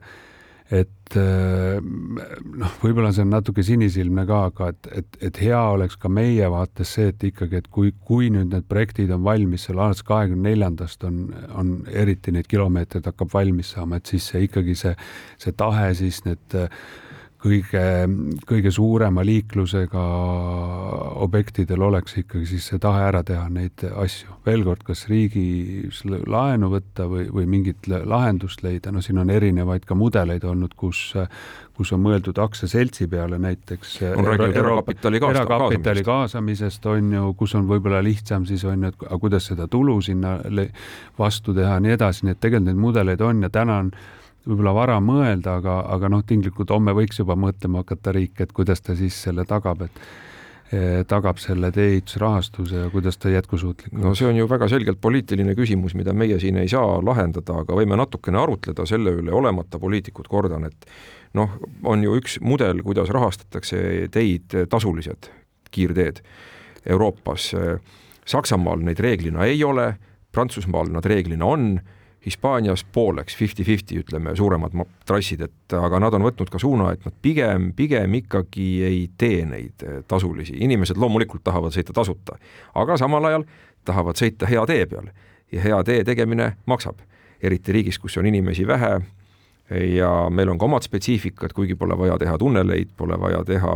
Speaker 3: et noh, võib-olla see on natuke sinisilmne ka, aga et, et, et hea oleks ka meie vaates see, et ikkagi, et kui, kui nüüd need projektid on valmis, seal alates kahekümne neljandast on, on eriti neid kilomeetreid hakkab valmis saama, et siis see ikkagi see, see tahe siis need kõige, kõige suurema liiklusega objektidel oleks ikkagi siis see tahe ära teha neid asju. veel kord, kas riigis laenu võtta või, või mingit lahendust leida, no siin on erinevaid ka mudeleid olnud, kus, kus on mõeldud aktsiaseltsi peale näiteks.
Speaker 2: on räägitud erakapitali kaasa,
Speaker 3: erakapitali kaasamisest on ju, kus on võib-olla lihtsam siis on ju, et aga kuidas seda tulu sinna vastu teha ja nii edasi, nii et tegelikult neid mudeleid on ja täna on võib-olla vara mõelda, aga, aga noh, tinglikult homme võiks juba mõtlema hakata riik, et kuidas ta siis selle tagab, et eh, tagab selle tee-ehitusrahastuse ja kuidas ta jätkusuutlik
Speaker 2: on? no see on ju väga selgelt poliitiline küsimus, mida meie siin ei saa lahendada, aga võime natukene arutleda selle üle, olemata poliitikud, kordan, et noh, on ju üks mudel, kuidas rahastatakse teid, tasulised kiirteed Euroopas. Saksamaal neid reeglina ei ole, Prantsusmaal nad reeglina on Hispaanias pooleks, fifty-fifty ütleme, suuremad trassid, et aga nad on võtnud ka suuna, et nad pigem, pigem ikkagi ei tee neid eh, tasulisi, inimesed loomulikult tahavad sõita tasuta, aga samal ajal tahavad sõita hea tee peal ja hea tee tegemine maksab, eriti riigis, kus on inimesi vähe ja meil on ka omad spetsiifikad, kuigi pole vaja teha tunneleid, pole vaja teha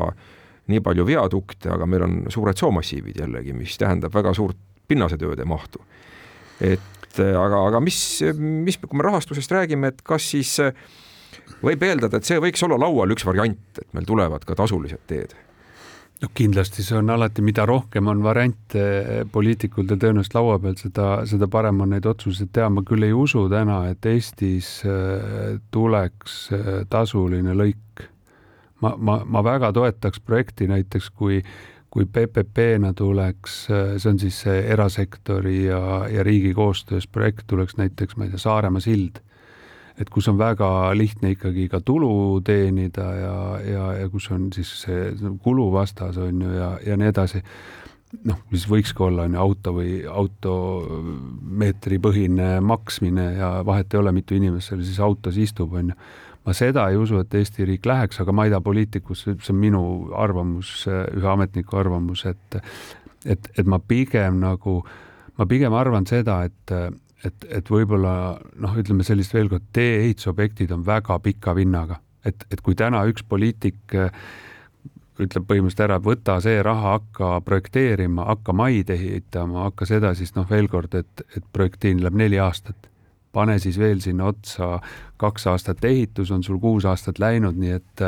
Speaker 2: nii palju viadukte, aga meil on suured soomassiivid jällegi, mis tähendab väga suurt pinnasetööde mahtu. et et äh, aga, aga mis, mis, kui me rahastusest räägime, et kas siis äh, võib eeldada, et see võiks olla laual üks variant, et meil tulevad ka tasulised teed?
Speaker 3: no kindlasti see on alati, mida rohkem on variante poliitikutel tõenäoliselt laua peal, seda, seda parem on neid otsuseid teha. ma küll ei usu täna, et Eestis äh, tuleks tasuline lõik. ma, ma, ma väga toetaks projekti näiteks, kui kui PPP-na tuleks, see on siis see erasektori ja, ja riigi koostöös projekt, tuleks näiteks, ma ei tea, Saaremaa sild, et kus on väga lihtne ikkagi ka tulu teenida ja, ja, ja kus on siis see kuluvastas on ju ja, ja nii edasi. noh, mis võikski olla, on ju auto või automeetripõhine maksmine ja vahet ei ole, mitu inimest seal siis autos istub, on ju ma seda ei usu, et Eesti riik läheks, aga ma ei taha poliitikusse, see on minu arvamus, ühe ametniku arvamus, et et, et ma pigem nagu, ma pigem arvan seda, et, et, et võib-olla noh, ütleme sellist veel kord, tee-ehitusobjektid on väga pika vinnaga, et, et kui täna üks poliitik ütleb põhimõtteliselt ära, võta see raha, hakka projekteerima, hakka maid ehitama, hakka seda, siis noh, veel kord, et, et projektiin läheb neli aastat pane siis veel sinna otsa kaks aastat ehitus, on sul kuus aastat läinud, nii et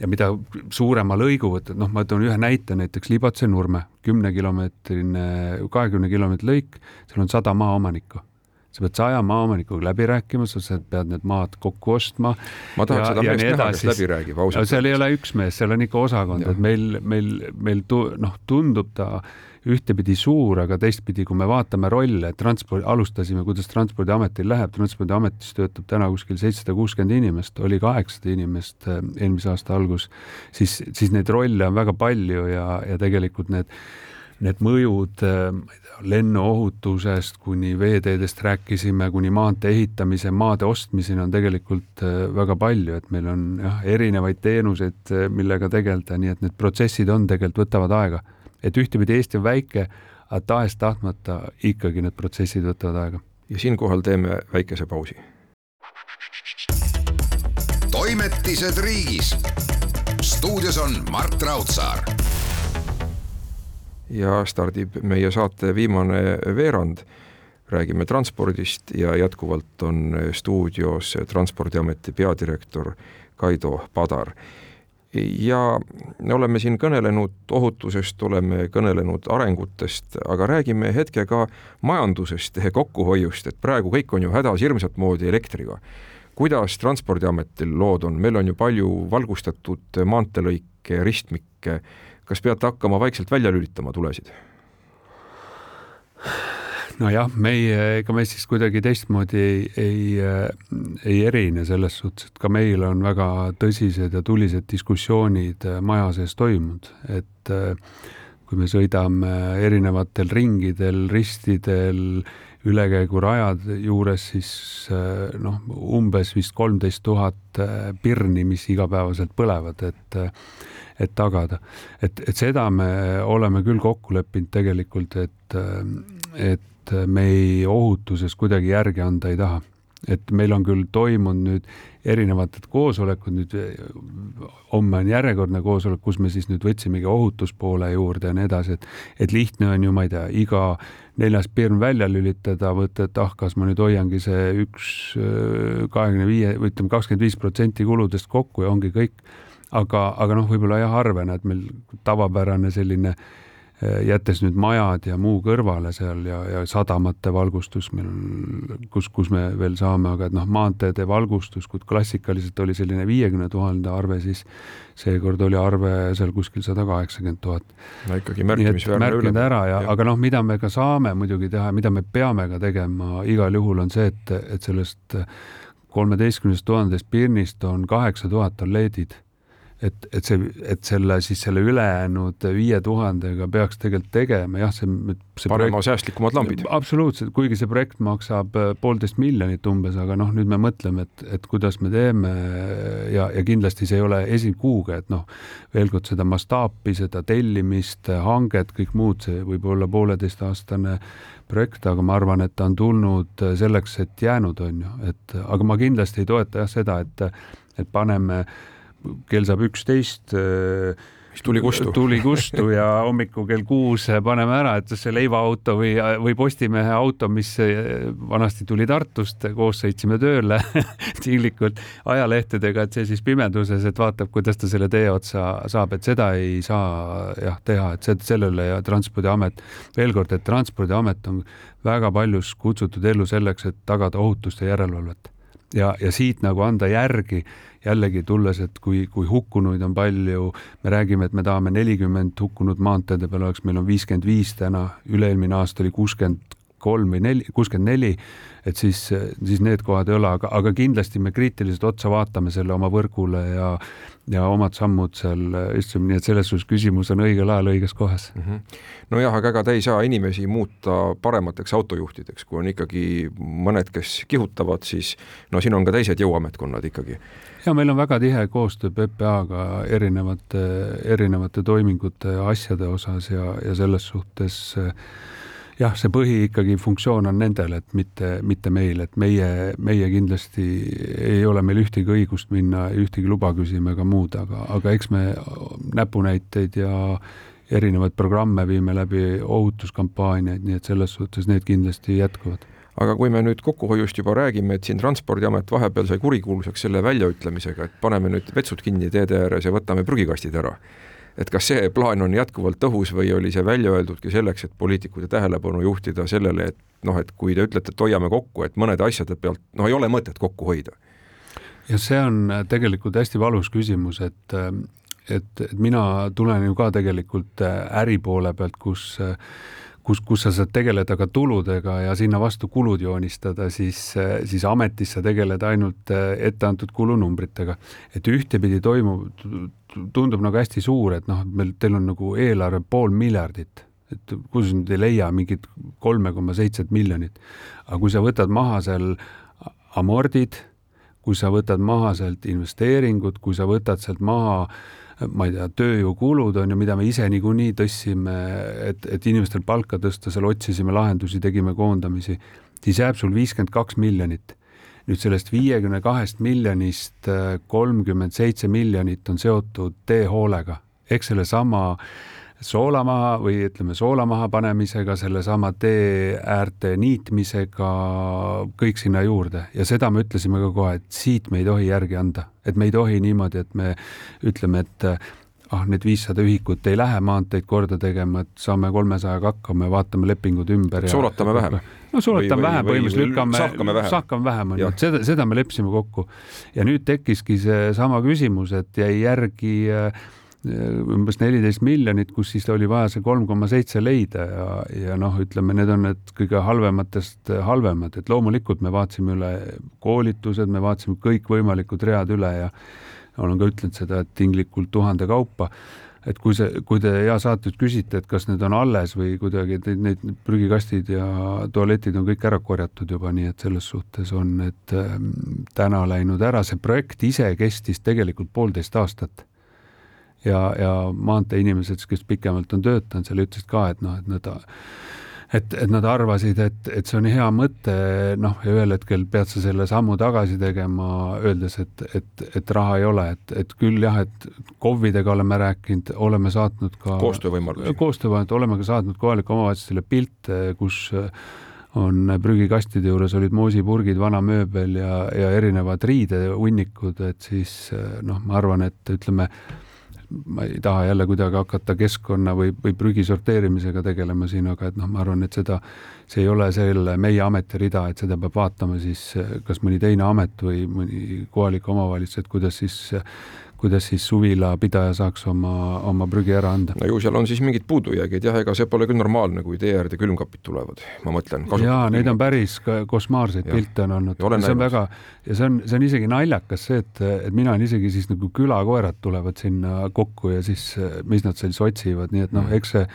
Speaker 3: ja mida suurema lõigu võtad, noh, ma toon ühe näite, näiteks Libatse-Nurme, kümnekilomeetrine, kahekümne kilomeetri lõik, seal on sada maaomanikku sa pead saja maaomanikuga läbi rääkima, sa pead need maad kokku ostma.
Speaker 2: ma tahaks seda meest näha, kes läbi räägib ausalt.
Speaker 3: seal ei ole üks mees, seal on ikka osakond, et meil, meil, meil tu, noh, tundub ta ühtepidi suur, aga teistpidi, kui me vaatame rolle, transpordi, alustasime, kuidas Transpordiametil läheb, Transpordiametis töötab täna kuskil seitsesada kuuskümmend inimest, oli kaheksasada inimest äh, eelmise aasta algus, siis, siis neid rolle on väga palju ja, ja tegelikult need need mõjud, äh, ma ei tea, lennuohutusest kuni veeteedest rääkisime, kuni maantee ehitamise, maade ostmiseni on tegelikult äh, väga palju, et meil on jah, erinevaid teenuseid, millega tegeleda, nii et need protsessid on, tegelikult võtavad aega et ühtepidi Eesti on väike, aga tahes-tahtmata ikkagi need protsessid võtavad aega.
Speaker 2: ja siinkohal teeme väikese pausi.
Speaker 1: toimetised riigis. stuudios on Mart Raudsaar.
Speaker 2: Ja stardib meie saate viimane veerand. Räägime transpordist ja jätkuvalt on stuudios Transpordiameti peadirektor Kaido Padar. Ja me oleme siin kõnelenud ohutusest, oleme kõnelenud arengutest, aga räägime hetke ka majandusest, kokkuhoiust, et praegu kõik on ju hädas hirmsat moodi elektriga. kuidas Transpordiametil lood on, meil on ju palju valgustatud maanteelõike, ristmikke, kas peate hakkama vaikselt välja lülitama tulesid?
Speaker 3: nojah, meie, ega me siis kuidagi teistmoodi ei, ei, ei erine selles suhtes, et ka meil on väga tõsised ja tulised diskussioonid maja sees toimunud, et kui me sõidame erinevatel ringidel, ristidel, ülekäigurajad juures, siis noh, umbes vist kolmteist tuhat pirni, mis igapäevaselt põlevad, et et tagada. et, et seda me oleme küll kokku leppinud tegelikult, et et me ei ohutuses kuidagi järgi anda ei taha. et meil on küll toimunud nüüd erinevad koosolekud, nüüd homme on järjekordne koosolek, kus me siis nüüd võtsimegi ohutuspoole juurde ja nii edasi, et et lihtne on ju, ma ei tea, iga neljas pirn välja lülitada, võtta, et ah, kas ma nüüd hoiangi see üks kahekümne viie või ütleme, kakskümmend viis protsenti kuludest kokku ja ongi kõik. aga, aga noh, võib-olla jah, harvena, et meil tavapärane selline äh, Äh, jättes nüüd majad ja muu kõrvale seal ja, ja sadamate valgustus meil on, kus, kus me veel saame, aga et noh, maanteede valgustus, kui klassikaliselt oli selline viiekümne tuhande arve, siis seekord oli arve seal kuskil sada kaheksakümmend tuhat.
Speaker 2: no ikkagi märkimisväärne
Speaker 3: märkinud ära ja, ja., aga noh, mida me ka saame muidugi teha, mida me peame ka tegema igal juhul, on see, et, et sellest kolmeteistkümnest tuhandest pirnist on kaheksa tuhat on LED-id et, et see, et selle siis selle ülejäänud viie tuhandega peaks tegelikult tegema, jah, see, see
Speaker 2: projekt, säästlikumad lambid.
Speaker 3: absoluutselt, kuigi see projekt maksab äh, poolteist miljonit umbes, aga noh, nüüd me mõtleme, et, et kuidas me teeme ja, ja kindlasti see ei ole esikuuga, et noh, veel kord seda mastaapi, seda tellimist, hanget, kõik muud, see võib olla pooleteistaastane projekt, aga ma arvan, et ta on tulnud selleks, et jäänud, on ju, et aga ma kindlasti ei toeta jah seda, et, et paneme äh, kell saab üksteist
Speaker 2: mis tuli kustu.
Speaker 3: tuli kustu ja hommikul kell kuus paneme ära, et see leivaauto või, või Postimehe auto, mis vanasti tuli Tartust, koos sõitsime tööle tinglikult ajalehtedega, et see siis pimeduses, et vaatab, kuidas ta selle tee otsa saab, et seda ei saa jah teha, et sellele ja Transpordiamet, veel kord, et Transpordiamet on väga paljus kutsutud ellu selleks, et tagada ohutust ja järelevalvet ja, ja siit nagu anda järgi jällegi tulles, et kui, kui hukkunuid on palju, me räägime, et me tahame nelikümmend hukkunut maanteede peal oleks, meil on viiskümmend viis täna, üle-eelmine aasta oli kuuskümmend kolm või neli, kuuskümmend neli, et siis, siis need kohad ei ole, aga, aga kindlasti me kriitiliselt otsa vaatame selle oma võrgule ja ja omad sammud seal istume, nii et selles suhtes küsimus on õigel ajal õiges kohas mm.
Speaker 2: -hmm. nojah, aga ega te ei saa inimesi muuta paremateks autojuhtideks, kui on ikkagi mõned, kes kihutavad, siis no siin on ka teised jõuametkonnad ikkagi.
Speaker 3: ja meil on väga tihe koostöö PPA-ga erinevate, erinevate toimingute ja asjade osas ja, ja selles suhtes äh, jah, see põhi ikkagi funktsioon on nendel, et mitte, mitte meil, et meie, meie kindlasti ei ole meil ühtegi õigust minna ühtegi luba küsima ega muud, aga, aga eks me näpunäiteid ja erinevaid programme viime läbi, ohutuskampaaniaid, nii et selles suhtes need kindlasti jätkuvad.
Speaker 2: Aga kui me nüüd kokkuhoiust juba räägime, et siin Transpordiamet vahepeal sai kurikuulsaks selle väljaütlemisega, et paneme nüüd vetsud kinni teede ääres ja võtame prügikastid ära et kas see plaan on jätkuvalt õhus või oli see välja öeldudki selleks, et poliitikute tähelepanu juhtida sellele, et noh, et kui te ütlete, et hoiame kokku, et mõnede asjade pealt noh, ei ole mõtet kokku hoida?
Speaker 3: ja see on tegelikult hästi valus küsimus, et et, et mina tulen ju ka tegelikult äri poole pealt, kus kus, kus sa saad tegeleda ka tuludega ja sinna vastu kulud joonistada, siis, siis ametis sa tegeled ainult etteantud kulunumbritega. et ühtepidi toimub, tundub nagu hästi suur, et noh, meil, teil on nagu eelarve pool miljardit, et kus nüüd ei leia mingit kolme koma seitset miljonit. aga kui sa võtad maha seal amordid, kui sa võtad maha sealt investeeringud, kui sa võtad sealt maha ma ei tea, tööjõukulud on ju, mida me ise niikuinii tõstsime, et, et inimestel palka tõsta, seal otsisime lahendusi, tegime koondamisi, siis jääb sul viiskümmend kaks miljonit. nüüd sellest viiekümne kahest miljonist äh, kolmkümmend seitse miljonit on seotud teehoolega ehk sellesama soola maha või ütleme, soola maha panemisega, sellesama tee äärte niitmisega, kõik sinna juurde ja seda me ütlesime ka kohe, et siit me ei tohi järgi anda, et me ei tohi niimoodi, et me ütleme, et ah, need viissada ühikut ei lähe maanteid korda tegema, et saame kolmesajaga hakkama ja vaatame lepingud ümber.
Speaker 2: soolatame vähem.
Speaker 3: no soolatame vähem, põhimõtteliselt lükkame,
Speaker 2: sahkame vähem,
Speaker 3: sahkame vähem, on ju, et seda, seda me leppisime kokku. ja nüüd tekkiski seesama küsimus, et jäi järgi äh, umbes neliteist miljonit, kus siis oli vaja see kolm koma seitse leida ja, ja noh, ütleme, need on need kõige halvematest halvemad, et loomulikult me vaatasime üle koolitused, me vaatasime kõikvõimalikud read üle ja olen ka ütlenud seda, et tinglikult tuhande kaupa. et kui see, kui te hea saates küsite, et kas need on alles või kuidagi need prügikastid ja tualetid on kõik ära korjatud juba, nii et selles suhtes on need ähm, täna läinud ära, see projekt ise kestis tegelikult poolteist aastat ja, ja maanteeinimesed, kes pikemalt on töötanud seal, ütlesid ka, et noh, et nad et, et nad arvasid, et, et see on hea mõte, noh, ja ühel hetkel pead sa selle sammu tagasi tegema, öeldes, et, et, et raha ei ole, et, et küll jah, et KOV-idega oleme rääkinud, oleme saatnud ka
Speaker 2: koostöövõimalusi,
Speaker 3: koostöövõimalusi, oleme ka saatnud kohalike omavalitsustele pilte, kus on prügikastide juures olid moosipurgid, vana mööbel ja, ja erinevad riidehunnikud, et siis noh, ma arvan, et ütleme, ma ei taha jälle kuidagi hakata keskkonna või, või prügi sorteerimisega tegelema siin, aga et noh, ma arvan, et seda, see ei ole selle meie ameti rida, et seda peab vaatama siis kas mõni teine amet või mõni kohalik omavalitsus, et kuidas siis kuidas siis suvilapidaja saaks oma, oma prügi ära anda.
Speaker 2: no ju seal on siis mingid puudujäägid jah, ega see pole küll normaalne, kui tee äärde külmkapid tulevad, ma mõtlen.
Speaker 3: jaa, neid on päris košmaarseid pilte on olnud, see on näinud. väga ja see on, see on isegi naljakas see, et, et mina olen isegi siis nagu külakoerad tulevad sinna kokku ja siis, mis nad siis otsivad, nii et noh, mm. eks see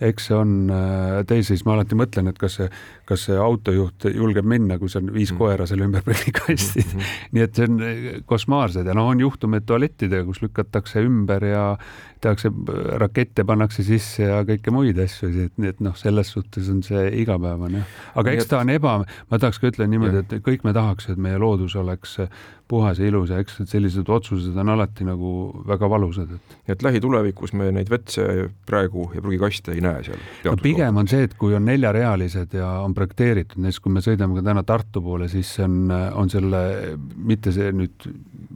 Speaker 3: eks see on äh, teises, ma alati mõtlen, et kas see kas see autojuht julgeb minna, kui on viis mm. koera selle ümber prügikastid mm. -hmm. nii et see on eh, košmaarsed ja noh, on juhtumeid tualettidega, kus lükatakse ümber ja tehakse rakette, pannakse sisse ja kõike muid asju, nii et noh, selles suhtes on see igapäevane. aga eks ta on eba, ma tahaks ka ütelda niimoodi, et kõik me tahaks, et meie loodus oleks puhas ja ilus ja eks sellised otsused on alati nagu väga valusad, et.
Speaker 2: et lähitulevikus me neid vetse praegu ja prügikaste ei näe seal?
Speaker 3: no pigem on see, et kui on neljarealised ja on projekteeritud, näiteks kui me sõidame ka täna Tartu poole, siis on, on selle, mitte see nüüd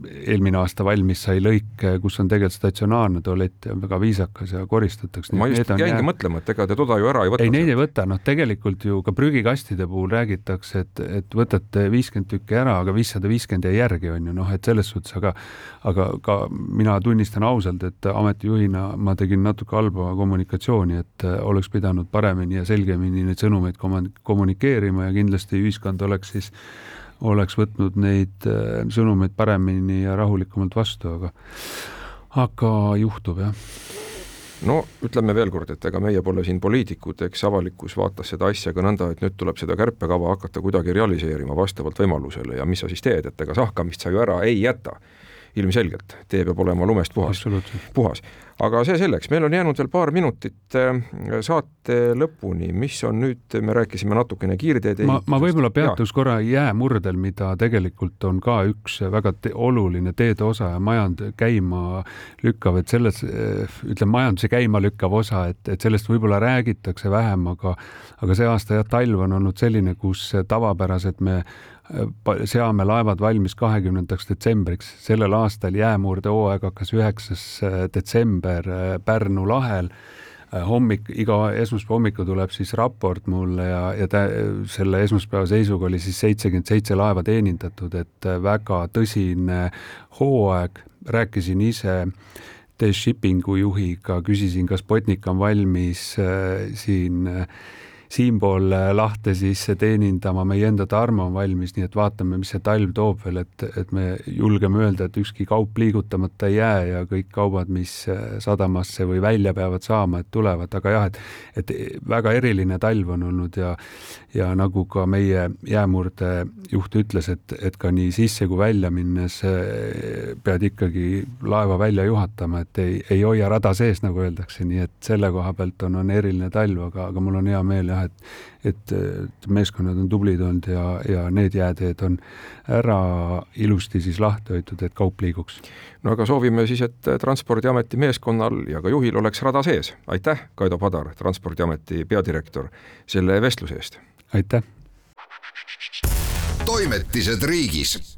Speaker 3: eelmine aasta valmis sai lõik, kus on tegelikult statsionaarne tualett ja väga viisakas ja koristatakse.
Speaker 2: ma just jäingi jää... mõtlema, et ega te toda ju ära ei võta.
Speaker 3: ei, neid ei võta, noh, tegelikult ju ka prügikastide puhul räägitakse, et, et võtate viiskümmend tükki ära, aga viissada viiskümmend jäi järgi, on ju, noh, et selles suhtes, aga aga ka mina tunnistan ausalt, et ametijuhina ma tegin natuke halba kommunikatsiooni, et oleks pidanud paremini ja selgemini neid sõnumeid kommunikeerima ja kindlasti ühiskond oleks siis oleks võtnud neid äh, sõnumeid paremini ja rahulikumalt vastu, aga, aga juhtub jah.
Speaker 2: No ütleme veel kord, et ega meie pole siin poliitikud, eks avalikkus vaatas seda asja ka nõnda, et nüüd tuleb seda kärpekava hakata kuidagi realiseerima vastavalt võimalusele ja mis sa siis teed, et ega sahkamist sa ju ära ei jäta. Ilmselgelt, tee peab olema lumest puhas, puhas. Aga see selleks, meil on jäänud veel paar minutit äh, saate lõpuni, mis on nüüd, me rääkisime natukene kiirteede
Speaker 3: ma, ma võib-olla peatuks korra jäämurdel, mida tegelikult on ka üks väga te oluline teede osa ja majand käima lükkav, et selles, äh, ütleme, majanduse käima lükkav osa, et, et sellest võib-olla räägitakse vähem, aga aga see aasta jah, talv on olnud selline, kus tavapäraselt me seame laevad valmis kahekümnendaks detsembriks. sellel aastal jäämurdehooaeg hakkas üheksas äh, detsember äh, Pärnu lahel. Äh, hommik, iga esmaspäeva hommikul tuleb siis raport mulle ja, ja tä, selle esmaspäeva seisuga oli siis seitsekümmend seitse laeva teenindatud, et väga tõsine hooaeg, rääkisin ise D-Shippingu juhiga, küsisin, kas Botnik on valmis äh, siin äh, siinpool äh, lahte siis teenindama, meie enda Tarmo on valmis, nii et vaatame, mis see talv toob veel, et, et me julgeme öelda, et ükski kaup liigutamata ei jää ja kõik kaubad, mis äh, sadamasse või välja peavad saama, et tulevad, aga jah, et et väga eriline talv on olnud ja ja nagu ka meie jäämurde juht ütles, et, et ka nii sisse kui välja minnes äh, pead ikkagi laeva välja juhatama, et ei, ei hoia rada sees, nagu öeldakse, nii et selle koha pealt on, on eriline talv, aga, aga mul on hea meel jah, et, et, et meeskonnad on tublid olnud ja, ja need jääteed on ära ilusti siis lahti hoitud, et kaup liiguks.
Speaker 2: no aga soovime siis, et Transpordiameti meeskonnal ja ka juhil oleks rada sees. aitäh, Kaido Padar, Transpordiameti peadirektor, selle vestluse eest!
Speaker 3: aitäh!
Speaker 1: toimetised riigis